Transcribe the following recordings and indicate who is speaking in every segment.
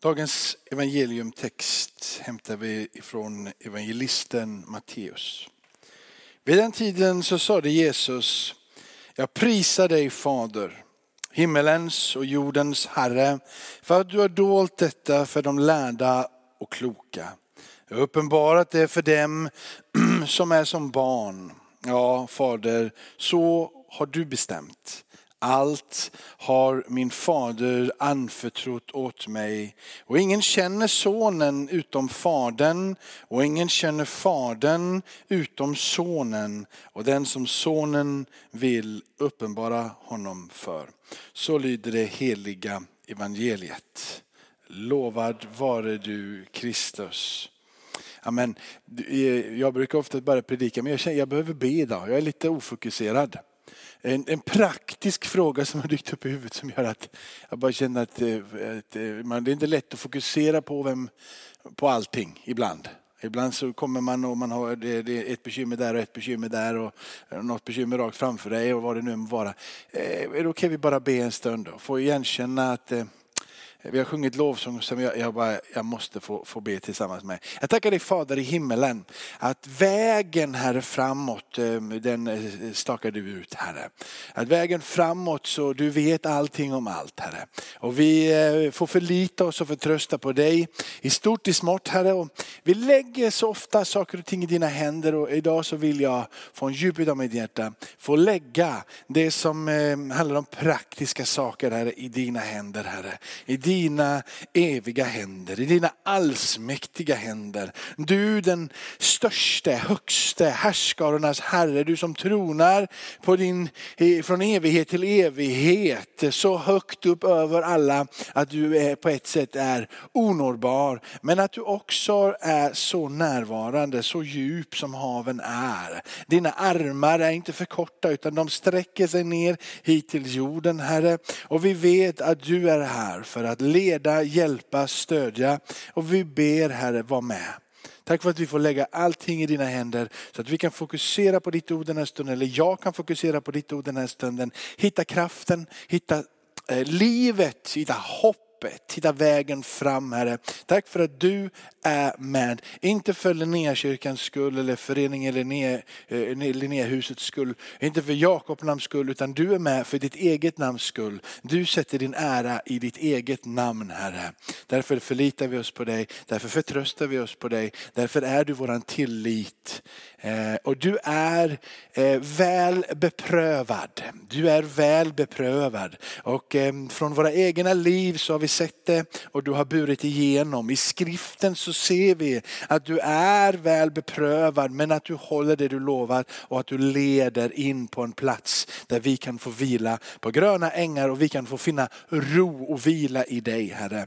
Speaker 1: Dagens evangeliumtext hämtar vi ifrån evangelisten Matteus. Vid den tiden så sade Jesus, jag prisar dig fader, himmelens och jordens herre, för att du har dolt detta för de lärda och kloka. Jag har uppenbarat det för dem som är som barn. Ja, fader, så har du bestämt. Allt har min fader anförtrott åt mig. Och ingen känner sonen utom fadern och ingen känner fadern utom sonen och den som sonen vill uppenbara honom för. Så lyder det heliga evangeliet. Lovad vare du Kristus. Amen. Jag brukar ofta bara predika men jag känner jag behöver be idag. Jag är lite ofokuserad en, en, praktisk fråga som har dykt upp i huvudet som gör att jag bara känner att, eh, att eh, man, det är inte lätt att fokusera på, vem, på allting ibland. Ibland så kommer man och man har ett bekymmer där och ett bekymmer där och eh, något bekymmer rakt framför dig och vad det nu må vara. Eh, då kan vi bara be en stund och få igenkänna att vi har sjungit lovsång som jag, jag, bara, jag måste få, få be tillsammans med. Jag tackar dig Fader i himmelen att vägen här framåt, eh, den eh, stakar du ut Herre. Att vägen framåt så du vet allting om allt Herre. Och vi eh, får förlita oss och förtrösta på dig i stort i smått Herre. Och vi lägger så ofta saker och ting i dina händer och idag så vill jag från djupet av mitt hjärta få lägga det som handlar om praktiska saker Herre i dina händer Herre. I dina eviga händer, i dina allsmäktiga händer. Du den störste, högste, härskarornas Herre, du som tronar på din, från evighet till evighet. Så högt upp över alla att du är, på ett sätt är onårbar. Men att du också är så närvarande, så djup som haven är. Dina armar är inte för korta utan de sträcker sig ner hit till jorden Herre. Och vi vet att du är här för att att leda, hjälpa, stödja. Och vi ber Herre, var med. Tack för att vi får lägga allting i dina händer så att vi kan fokusera på ditt ord den här stunden, eller jag kan fokusera på ditt ord den här stunden. Hitta kraften, hitta eh, livet, hitta hopp hoppet, hitta vägen fram Herre. Tack för att du är med. Inte för Linnéakyrkans skull eller föreningen Linné, eh, Linnéhusets skull. Inte för Jakob namns skull utan du är med för ditt eget namns skull. Du sätter din ära i ditt eget namn Herre. Därför förlitar vi oss på dig, därför förtröstar vi oss på dig. Därför är du våran tillit. Eh, och du är eh, väl beprövad. Du är väl beprövad. Och eh, från våra egna liv så har vi sett det och du har burit igenom. I skriften så ser vi att du är väl beprövad men att du håller det du lovar och att du leder in på en plats där vi kan få vila på gröna ängar och vi kan få finna ro och vila i dig Herre.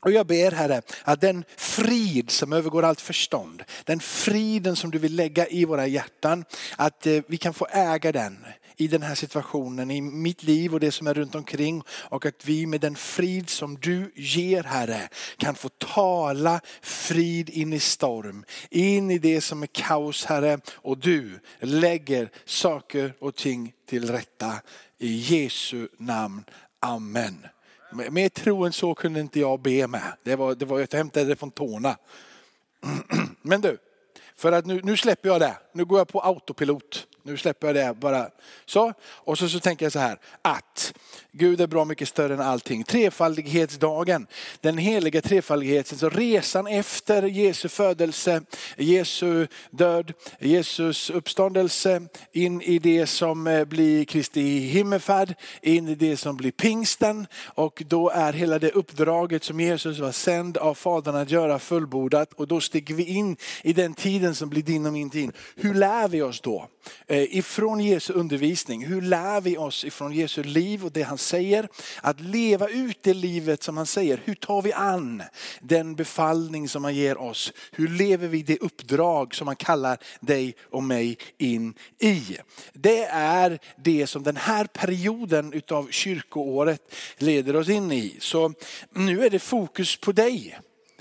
Speaker 1: Och jag ber Herre att den frid som övergår allt förstånd, den friden som du vill lägga i våra hjärtan, att eh, vi kan få äga den i den här situationen, i mitt liv och det som är runt omkring. Och att vi med den frid som du ger Herre kan få tala frid in i storm, in i det som är kaos Herre. Och du lägger saker och ting till rätta. I Jesu namn. Amen. Mer tro än så kunde inte jag be med. Det var, det var, jag hämtade det från tårna. Men du, för att nu, nu släpper jag det. Nu går jag på autopilot. Nu släpper jag det bara. Så, och så, så tänker jag så här att Gud är bra mycket större än allting. Trefaldighetsdagen, den heliga trefaldigheten, så resan efter Jesu födelse, Jesu död, Jesus uppståndelse, in i det som eh, blir Kristi himmelfärd, in i det som blir pingsten. Och då är hela det uppdraget som Jesus var sänd av Fadern att göra fullbordat. Och då stiger vi in i den tiden som blir din och min tid. Hur lär vi oss då? Eh, ifrån Jesu undervisning. Hur lär vi oss ifrån Jesu liv och det han säger? Att leva ut det livet som han säger. Hur tar vi an den befallning som han ger oss? Hur lever vi det uppdrag som han kallar dig och mig in i? Det är det som den här perioden utav kyrkoåret leder oss in i. Så nu är det fokus på dig.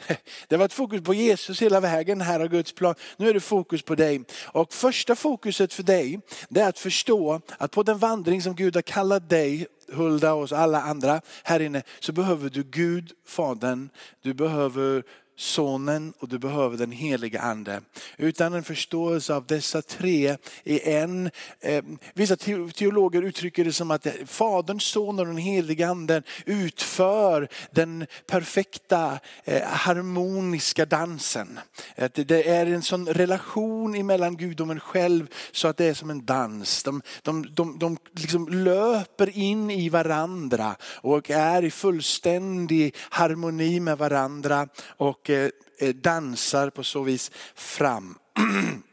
Speaker 1: Det har varit fokus på Jesus hela vägen, här har Guds plan. Nu är det fokus på dig. Och första fokuset för dig, det är att förstå att på den vandring som Gud har kallat dig Hulda och alla andra här inne så behöver du Gud, Fadern, du behöver Sonen och du behöver den heliga Ande. Utan en förståelse av dessa tre i en. Eh, vissa teologer uttrycker det som att Fadern, Sonen och den heliga Anden utför den perfekta eh, harmoniska dansen. Att det är en sån relation mellan gudomen själv så att det är som en dans. De, de, de, de liksom löper in i varandra och är i fullständig harmoni med varandra. Och och dansar på så vis fram.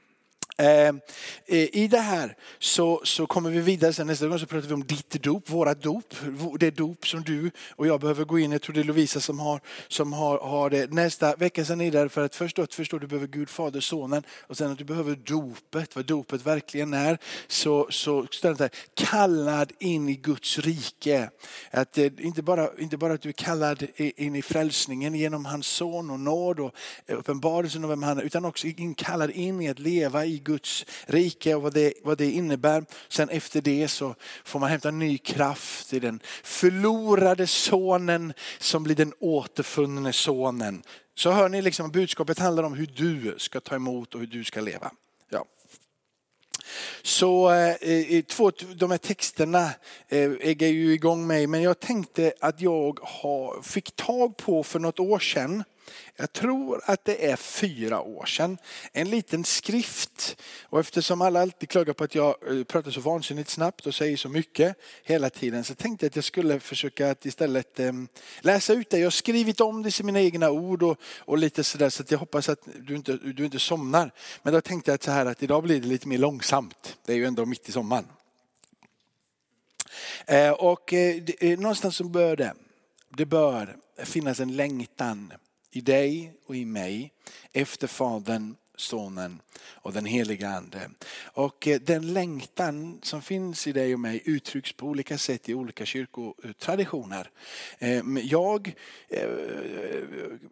Speaker 1: Eh, eh, I det här så, så kommer vi vidare, sen nästa gång så pratar vi om ditt dop, våra dop. Det dop som du och jag behöver gå in Jag tror det är Lovisa som har, som har, har det. Nästa vecka sen är det för att först att förstå att du behöver Gud Fader, Sonen och sen att du behöver dopet, vad dopet verkligen är. Så, så står det kallad in i Guds rike. Att eh, inte, bara, inte bara att du är kallad in i frälsningen genom hans son och nåd och uppenbarelsen av vem han är, utan också kallad in i att leva i Guds rike och vad det, vad det innebär. Sen efter det så får man hämta ny kraft i den förlorade sonen som blir den återfunne sonen. Så hör ni liksom budskapet handlar om hur du ska ta emot och hur du ska leva. Ja. Så eh, två, de här texterna eh, äger ju igång mig men jag tänkte att jag fick tag på för något år sedan jag tror att det är fyra år sedan, en liten skrift. Och eftersom alla alltid klagar på att jag eh, pratar så vansinnigt snabbt och säger så mycket hela tiden så tänkte jag att jag skulle försöka att istället ehm, läsa ut det. Jag har skrivit om det i mina egna ord och, och lite sådär så att jag hoppas att du inte, du inte somnar. Men då tänkte jag att, så här, att idag blir det lite mer långsamt. Det är ju ändå mitt i sommaren. Eh, och eh, någonstans så bör det, det bör finnas en längtan i dig och i mig efter Fadern, Sonen och den heliga Ande. Och eh, den längtan som finns i dig och mig uttrycks på olika sätt i olika kyrkotraditioner. Eh, jag, eh,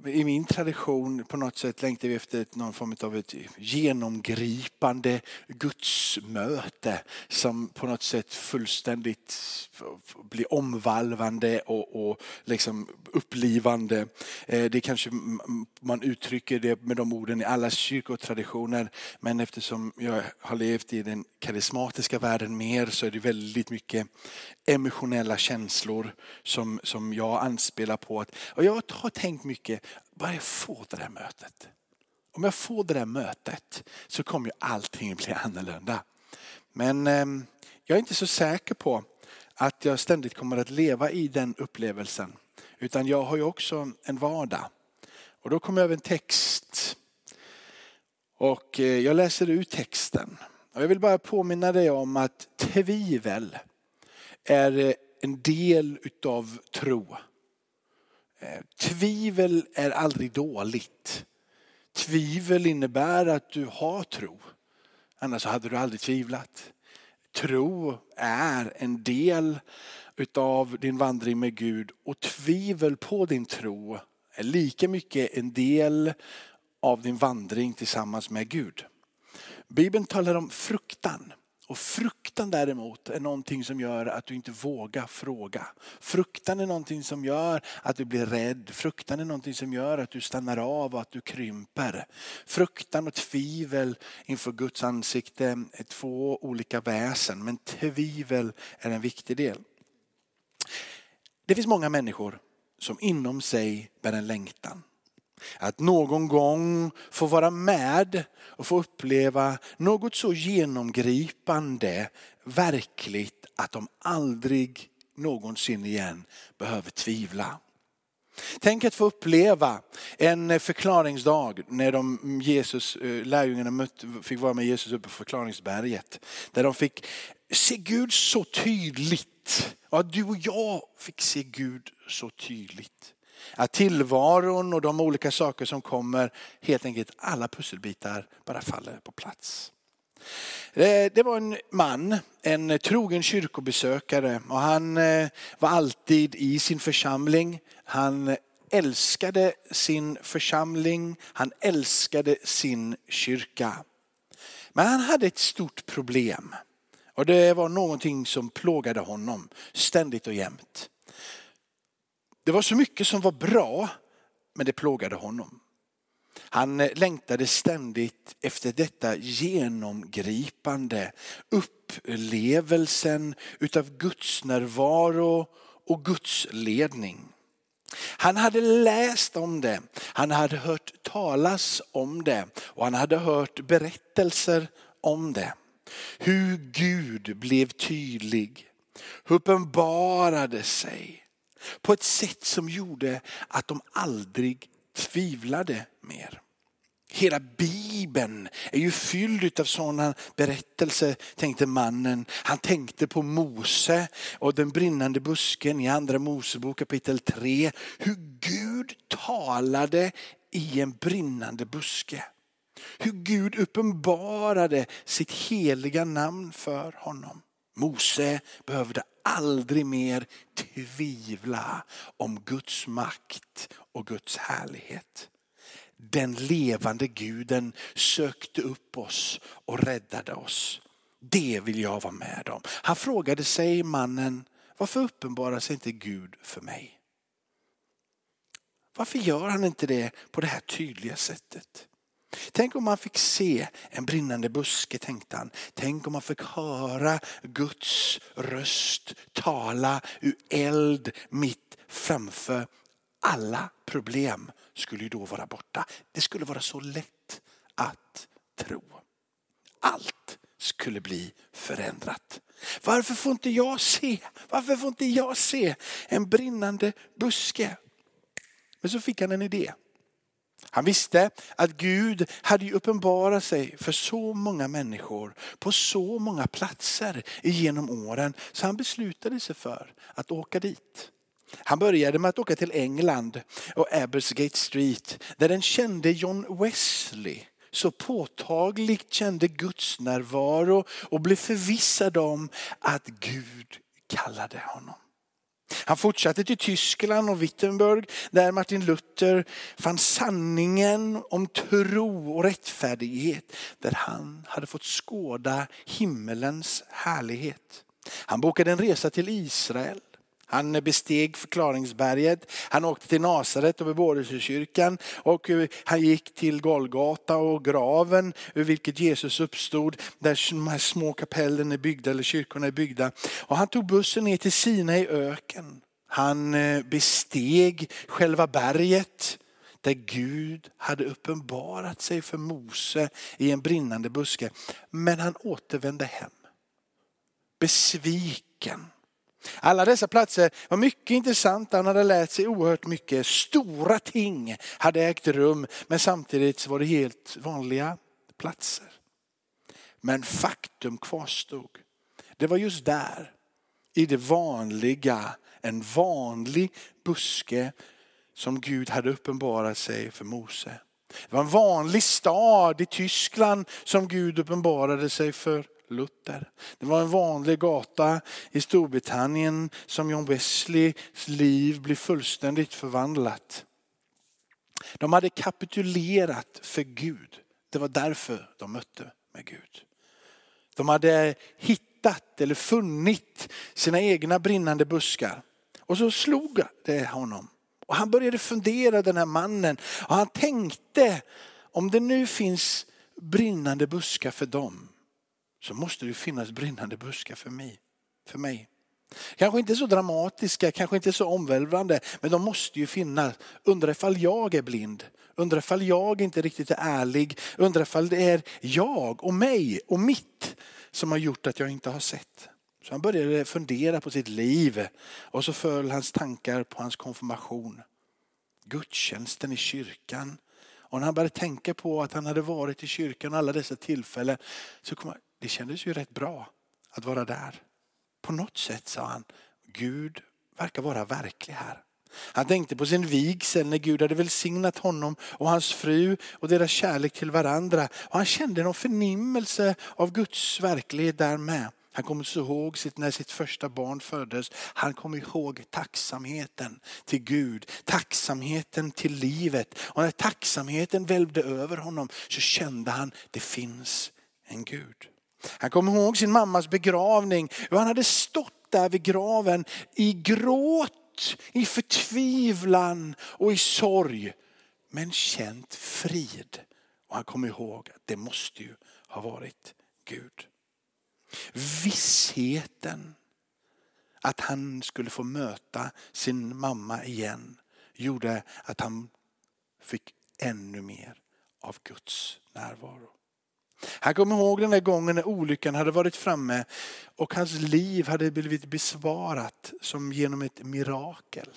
Speaker 1: i min tradition på något sätt längtar vi efter någon form av ett genomgripande gudsmöte som på något sätt fullständigt blir omvalvande och, och liksom upplivande. Det kanske man uttrycker det med de orden i alla kyrkor kyrkotraditioner men eftersom jag har levt i den karismatiska världen mer så är det väldigt mycket emotionella känslor som, som jag anspelar på. Att, och jag har tänkt mycket, bara jag får det där mötet. Om jag får det där mötet så kommer ju allting bli annorlunda. Men eh, jag är inte så säker på att jag ständigt kommer att leva i den upplevelsen. Utan jag har ju också en vardag. Och då kommer jag över en text och eh, jag läser ut texten. Och jag vill bara påminna dig om att tvivel är eh, en del utav tro. Eh, tvivel är aldrig dåligt. Tvivel innebär att du har tro. Annars hade du aldrig tvivlat. Tro är en del utav din vandring med Gud och tvivel på din tro är lika mycket en del av din vandring tillsammans med Gud. Bibeln talar om fruktan. Och fruktan däremot är någonting som gör att du inte vågar fråga. Fruktan är någonting som gör att du blir rädd. Fruktan är någonting som gör att du stannar av och att du krymper. Fruktan och tvivel inför Guds ansikte är två olika väsen. Men tvivel är en viktig del. Det finns många människor som inom sig bär en längtan. Att någon gång få vara med och få uppleva något så genomgripande, verkligt att de aldrig någonsin igen behöver tvivla. Tänk att få uppleva en förklaringsdag när de Jesus, eh, lärjungarna lärjungarna fick vara med Jesus uppe på förklaringsberget. Där de fick se Gud så tydligt. Och att du och jag fick se Gud så tydligt. Att tillvaron och de olika saker som kommer, helt enkelt alla pusselbitar bara faller på plats. Eh, det var en man, en trogen kyrkobesökare och han eh, var alltid i sin församling. Han älskade sin församling, han älskade sin kyrka. Men han hade ett stort problem. Och det var någonting som plågade honom ständigt och jämt. Det var så mycket som var bra, men det plågade honom. Han eh, längtade ständigt efter detta genomgripande upplevelsen utav Guds närvaro och Guds ledning. Han hade läst om det, han hade hört talas om det och han hade hört berättelser om det. Hur Gud blev tydlig, uppenbarade sig på ett sätt som gjorde att de aldrig tvivlade mer. Hela bibeln är ju fylld av sådana berättelser, tänkte mannen. Han tänkte på Mose och den brinnande busken i andra Mosebok kapitel 3. Hur Gud talade i en brinnande buske. Hur Gud uppenbarade sitt heliga namn för honom. Mose behövde aldrig mer tvivla om Guds makt och Guds härlighet. Den levande guden sökte upp oss och räddade oss. Det vill jag vara med om. Han frågade sig mannen, varför uppenbarar sig inte Gud för mig? Varför gör han inte det på det här tydliga sättet? Tänk om man fick se en brinnande buske, tänkte han. Tänk om man fick höra Guds röst tala ur eld mitt framför. Alla problem skulle ju då vara borta. Det skulle vara så lätt att tro. Allt skulle bli förändrat. Varför får inte jag se? Varför får inte jag se en brinnande buske? Men så fick han en idé. Han visste att Gud hade uppenbarat sig för så många människor på så många platser genom åren så han beslutade sig för att åka dit. Han började med att åka till England och Abersgate Street där den kände John Wesley så påtagligt kände Guds närvaro och blev förvissad om att Gud kallade honom. Han fortsatte till Tyskland och Wittenberg där Martin Luther fann sanningen om tro och rättfärdighet. Där han hade fått skåda himmelens härlighet. Han bokade en resa till Israel. Han besteg förklaringsberget, han åkte till Nasaret och bebådelsekyrkan och eh, han gick till Golgata och graven ur vilket Jesus uppstod. Där de här små kapellen är byggda eller kyrkorna är byggda. Och han tog bussen ner till Sina i öken. Han eh, besteg själva berget där Gud hade uppenbarat sig för Mose i en brinnande buske. Men han återvände hem. Besviken alla dessa platser var mycket intressanta, han hade lärt sig oerhört mycket. Stora ting hade ägt rum men samtidigt var det helt vanliga platser. Men faktum kvarstod. Det var just där, i det vanliga, en vanlig buske som Gud hade uppenbarat sig för Mose. Det var en vanlig stad i Tyskland som Gud uppenbarade sig för Luther. Det var en vanlig gata i Storbritannien som John Wesleys liv blev fullständigt förvandlat. De hade kapitulerat för Gud. Det var därför de mötte med Gud. De hade hittat eller funnit sina egna brinnande buskar. Och så slog det honom. Och han började fundera den här mannen. Och han tänkte om det nu finns brinnande buskar för dem så måste det finnas brinnande buskar för mig. För mig. Kanske inte så dramatiska, kanske inte så omvälvande, men de måste ju finnas. Undrar ifall jag är blind. Undrar ifall jag inte riktigt är ärlig. Undrar ifall det är jag och mig och mitt som har gjort att jag inte har sett. Så han började fundera på sitt liv och så föll hans tankar på hans konfirmation. Gudstjänsten i kyrkan. Och när han började tänka på att han hade varit i kyrkan alla dessa tillfällen så kom han, det kändes ju rätt bra att vara där. På något sätt sa han, Gud verkar vara verklig här. Han tänkte på sin vigsel när Gud hade välsignat honom och hans fru och deras kärlek till varandra. Och han kände någon förnimmelse av Guds verklighet där med. Han kommer ihåg sitt, när sitt första barn föddes. Han kom ihåg tacksamheten till Gud, tacksamheten till livet. Och när tacksamheten välvde över honom så kände han, det finns en Gud. Han kom ihåg sin mammas begravning. Och han hade stått där vid graven i gråt, i förtvivlan och i sorg. Men känt frid. Och han kom ihåg att det måste ju ha varit Gud. Vissheten att han skulle få möta sin mamma igen gjorde att han fick ännu mer av Guds närvaro. Han kommer ihåg den där gången när olyckan hade varit framme och hans liv hade blivit besvarat som genom ett mirakel.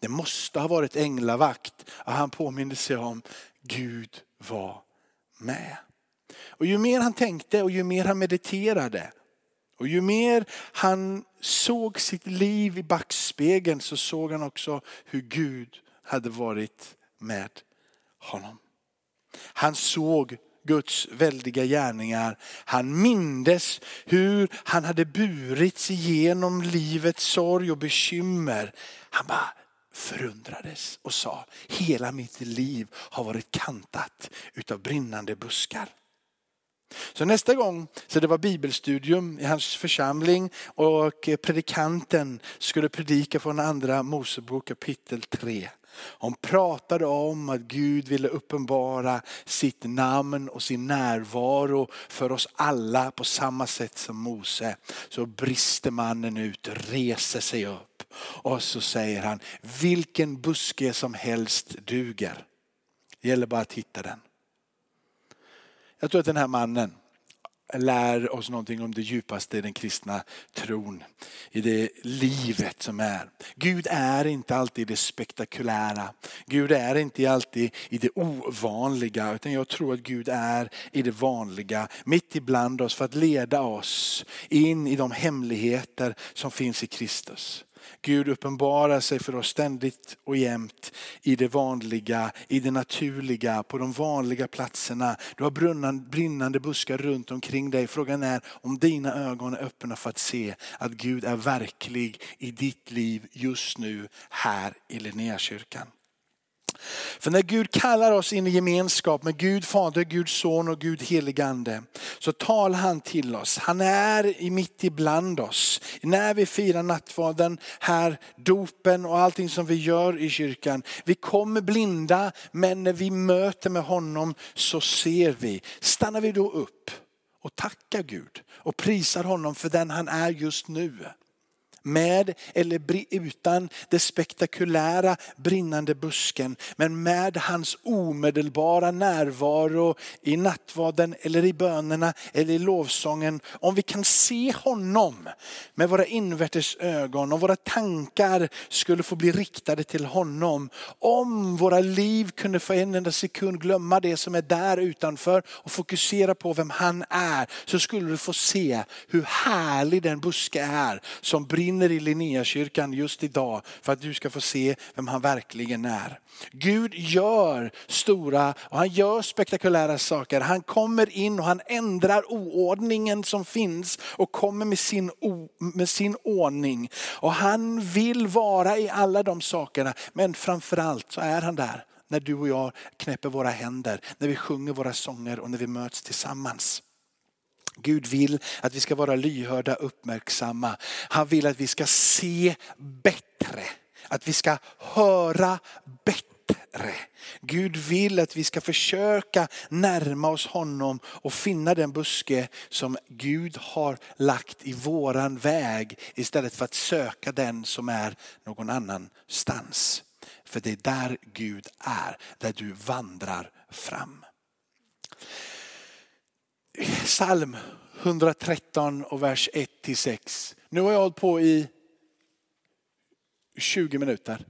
Speaker 1: Det måste ha varit änglavakt och han påminde sig om Gud var med. Och ju mer han tänkte och ju mer han mediterade och ju mer han såg sitt liv i backspegeln så såg han också hur Gud hade varit med honom. Han såg Guds väldiga gärningar. Han mindes hur han hade burits igenom livets sorg och bekymmer. Han bara förundrades och sa, hela mitt liv har varit kantat utav brinnande buskar. Så nästa gång så det var bibelstudium i hans församling och predikanten skulle predika från andra Mosebok kapitel 3. Hon pratade om att Gud ville uppenbara sitt namn och sin närvaro för oss alla på samma sätt som Mose. Så brister mannen ut, reser sig upp och så säger han, vilken buske som helst duger. Det gäller bara att hitta den. Jag tror att den här mannen lär oss någonting om det djupaste i den kristna tron. I det livet som är. Gud är inte alltid det spektakulära. Gud är inte alltid i det ovanliga. Utan jag tror att Gud är i det vanliga. Mitt ibland oss för att leda oss in i de hemligheter som finns i Kristus. Gud uppenbarar sig för oss ständigt och jämt i det vanliga, i det naturliga, på de vanliga platserna. Du har brinnande buskar runt omkring dig. Frågan är om dina ögon är öppna för att se att Gud är verklig i ditt liv just nu här i Linnéakyrkan. För när Gud kallar oss in i gemenskap med Gud Fader, Gud Son och Gud Heligande så talar han till oss. Han är mitt ibland oss. När vi firar nattvarden, här, dopen och allting som vi gör i kyrkan. Vi kommer blinda men när vi möter med honom så ser vi. Stannar vi då upp och tackar Gud och prisar honom för den han är just nu med eller utan det spektakulära brinnande busken. Men med hans omedelbara närvaro i nattvarden eller i bönerna eller i lovsången. Om vi kan se honom med våra invärtes ögon och våra tankar skulle få bli riktade till honom. Om våra liv kunde för en enda sekund glömma det som är där utanför och fokusera på vem han är. Så skulle du få se hur härlig den buske är som brinner brinner i Linnéakyrkan just idag för att du ska få se vem han verkligen är. Gud gör stora och han gör spektakulära saker. Han kommer in och han ändrar oordningen som finns och kommer med sin, med sin ordning. Och han vill vara i alla de sakerna men framförallt så är han där när du och jag knäpper våra händer, när vi sjunger våra sånger och när vi möts tillsammans. Gud vill att vi ska vara lyhörda, uppmärksamma. Han vill att vi ska se bättre. Att vi ska höra bättre. Gud vill att vi ska försöka närma oss honom och finna den buske som Gud har lagt i våran väg istället för att söka den som är någon annanstans. För det är där Gud är, där du vandrar fram. Psalm 113 och vers 1 till 6. Nu har jag hållit på i 20 minuter.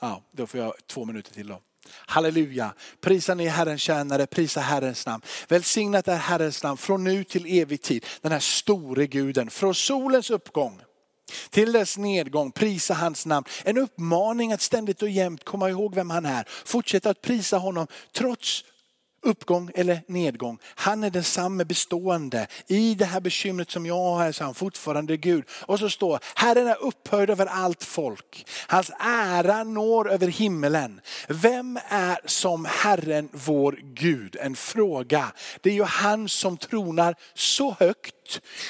Speaker 1: Ja, då får jag två minuter till då. Halleluja, prisa ni Herrens tjänare, prisa Herrens namn. Välsignat är Herrens namn från nu till evig tid. Den här store guden, från solens uppgång till dess nedgång, prisa hans namn. En uppmaning att ständigt och jämt komma ihåg vem han är. Fortsätta att prisa honom trots uppgång eller nedgång. Han är densamme bestående. I det här bekymret som jag har så är han fortfarande Gud. Och så står Herren är upphöjd över allt folk. Hans ära når över himmelen. Vem är som Herren vår Gud? En fråga. Det är ju han som tronar så högt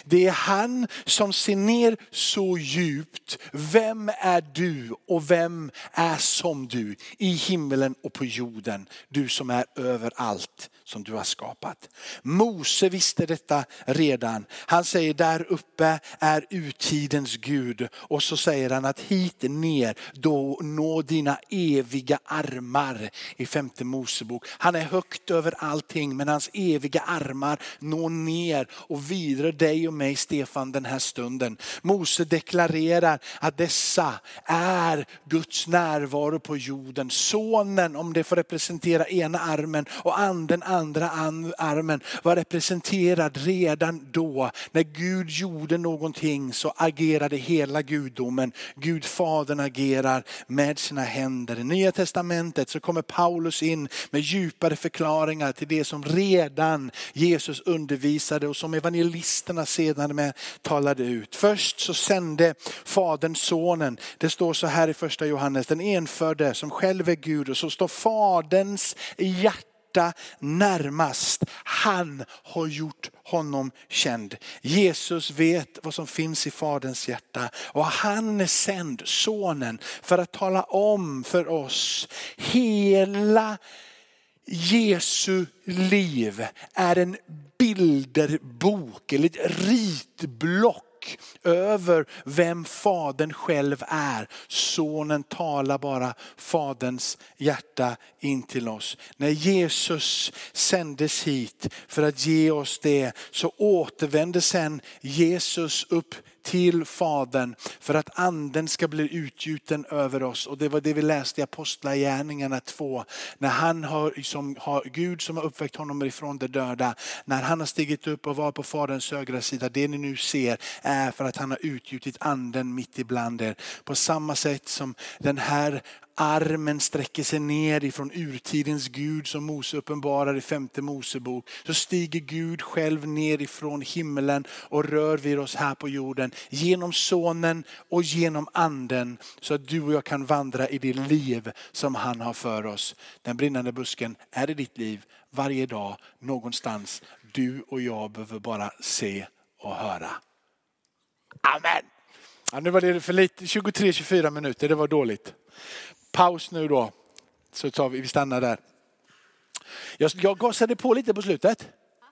Speaker 1: det är han som ser ner så djupt. Vem är du och vem är som du i himmelen och på jorden? Du som är överallt som du har skapat. Mose visste detta redan. Han säger där uppe är urtidens Gud och så säger han att hit ner då nå dina eviga armar i femte Mosebok. Han är högt över allting men hans eviga armar når ner och vidare dig och mig Stefan den här stunden. Mose deklarerar att dessa är Guds närvaro på jorden. Sonen om det får representera ena armen och anden andra armen var representerad redan då. När Gud gjorde någonting så agerade hela gudomen. Gud fadern agerar med sina händer. I Nya testamentet så kommer Paulus in med djupare förklaringar till det som redan Jesus undervisade och som prästerna sedan med talade ut. Först så sände fadern sonen. Det står så här i första Johannes, den enfödde som själv är Gud och så står faderns hjärta närmast. Han har gjort honom känd. Jesus vet vad som finns i faderns hjärta och han är sänd, sonen, för att tala om för oss hela Jesu liv är en bilderbok eller ett ritblock över vem fadern själv är. Sonen talar bara faderns hjärta in till oss. När Jesus sändes hit för att ge oss det så återvände sen Jesus upp till Fadern för att anden ska bli utgjuten över oss. Och det var det vi läste i Apostlagärningarna 2. När han har, som har, Gud som har uppväckt honom ifrån de döda, när han har stigit upp och var på Faderns högra sida, det ni nu ser är för att han har utgjutit anden mitt ibland er. På samma sätt som den här armen sträcker sig ner ifrån urtidens Gud som Mose uppenbarar i femte Mosebok. Så stiger Gud själv ner ifrån himlen och rör vid oss här på jorden genom sonen och genom anden. Så att du och jag kan vandra i det liv som han har för oss. Den brinnande busken är i ditt liv varje dag någonstans. Du och jag behöver bara se och höra. Amen. Ja, nu var det för lite, 23-24 minuter, det var dåligt paus nu då. Så tar vi, vi stannar där. Jag, jag gasade på lite på slutet.